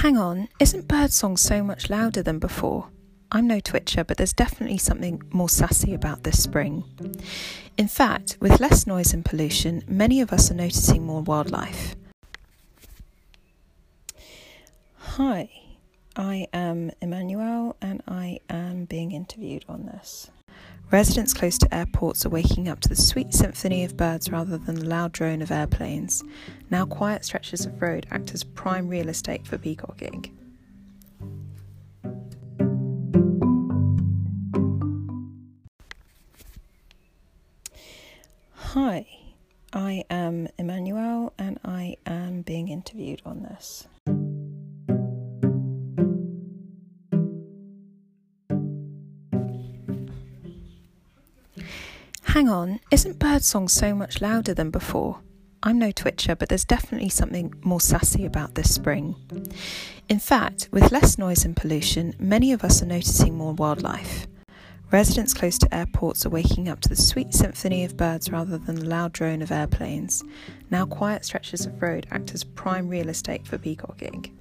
Hang on, isn't birdsong so much louder than before? I'm no twitcher, but there's definitely something more sassy about this spring. In fact, with less noise and pollution, many of us are noticing more wildlife. Hi, I am Emmanuel and I am being interviewed on this. Residents close to airports are waking up to the sweet symphony of birds rather than the loud drone of airplanes. Now, quiet stretches of road act as prime real estate for peacocking. Hi, I am Emmanuel and I am being interviewed on this. Hang on, isn't birdsong so much louder than before? I'm no twitcher, but there's definitely something more sassy about this spring. In fact, with less noise and pollution, many of us are noticing more wildlife. Residents close to airports are waking up to the sweet symphony of birds rather than the loud drone of airplanes. Now, quiet stretches of road act as prime real estate for peacocking.